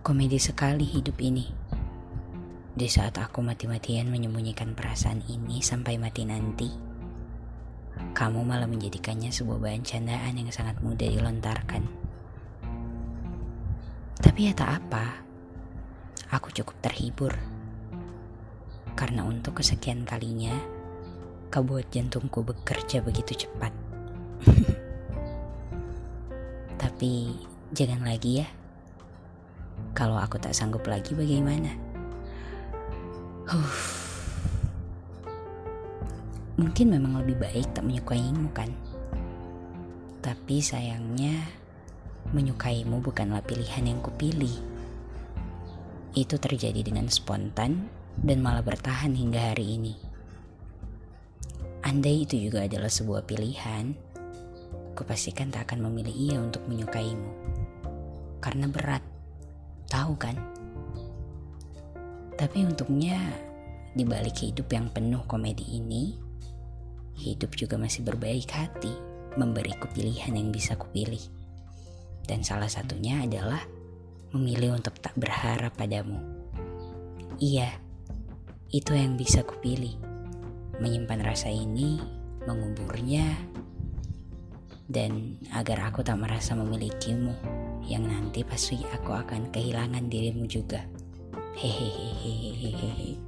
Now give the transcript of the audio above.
Komedi sekali hidup ini. Di saat aku mati-matian menyembunyikan perasaan ini sampai mati nanti, kamu malah menjadikannya sebuah bahan candaan yang sangat mudah dilontarkan. Tapi ya tak apa, aku cukup terhibur. Karena untuk kesekian kalinya, kau buat jantungku bekerja begitu cepat. Tapi jangan lagi ya. Kalau aku tak sanggup lagi bagaimana? Huh. Mungkin memang lebih baik tak menyukaimu kan? Tapi sayangnya menyukaimu bukanlah pilihan yang kupilih. Itu terjadi dengan spontan dan malah bertahan hingga hari ini. Andai itu juga adalah sebuah pilihan, kupastikan tak akan memilih ia untuk menyukaimu. Karena berat, tahu kan? Tapi untuknya, di balik hidup yang penuh komedi ini, hidup juga masih berbaik hati memberiku pilihan yang bisa kupilih. Dan salah satunya adalah memilih untuk tak berharap padamu. Iya, itu yang bisa kupilih. Menyimpan rasa ini, menguburnya, dan agar aku tak merasa memilikimu yang nanti pasti aku akan kehilangan dirimu juga. Hehehe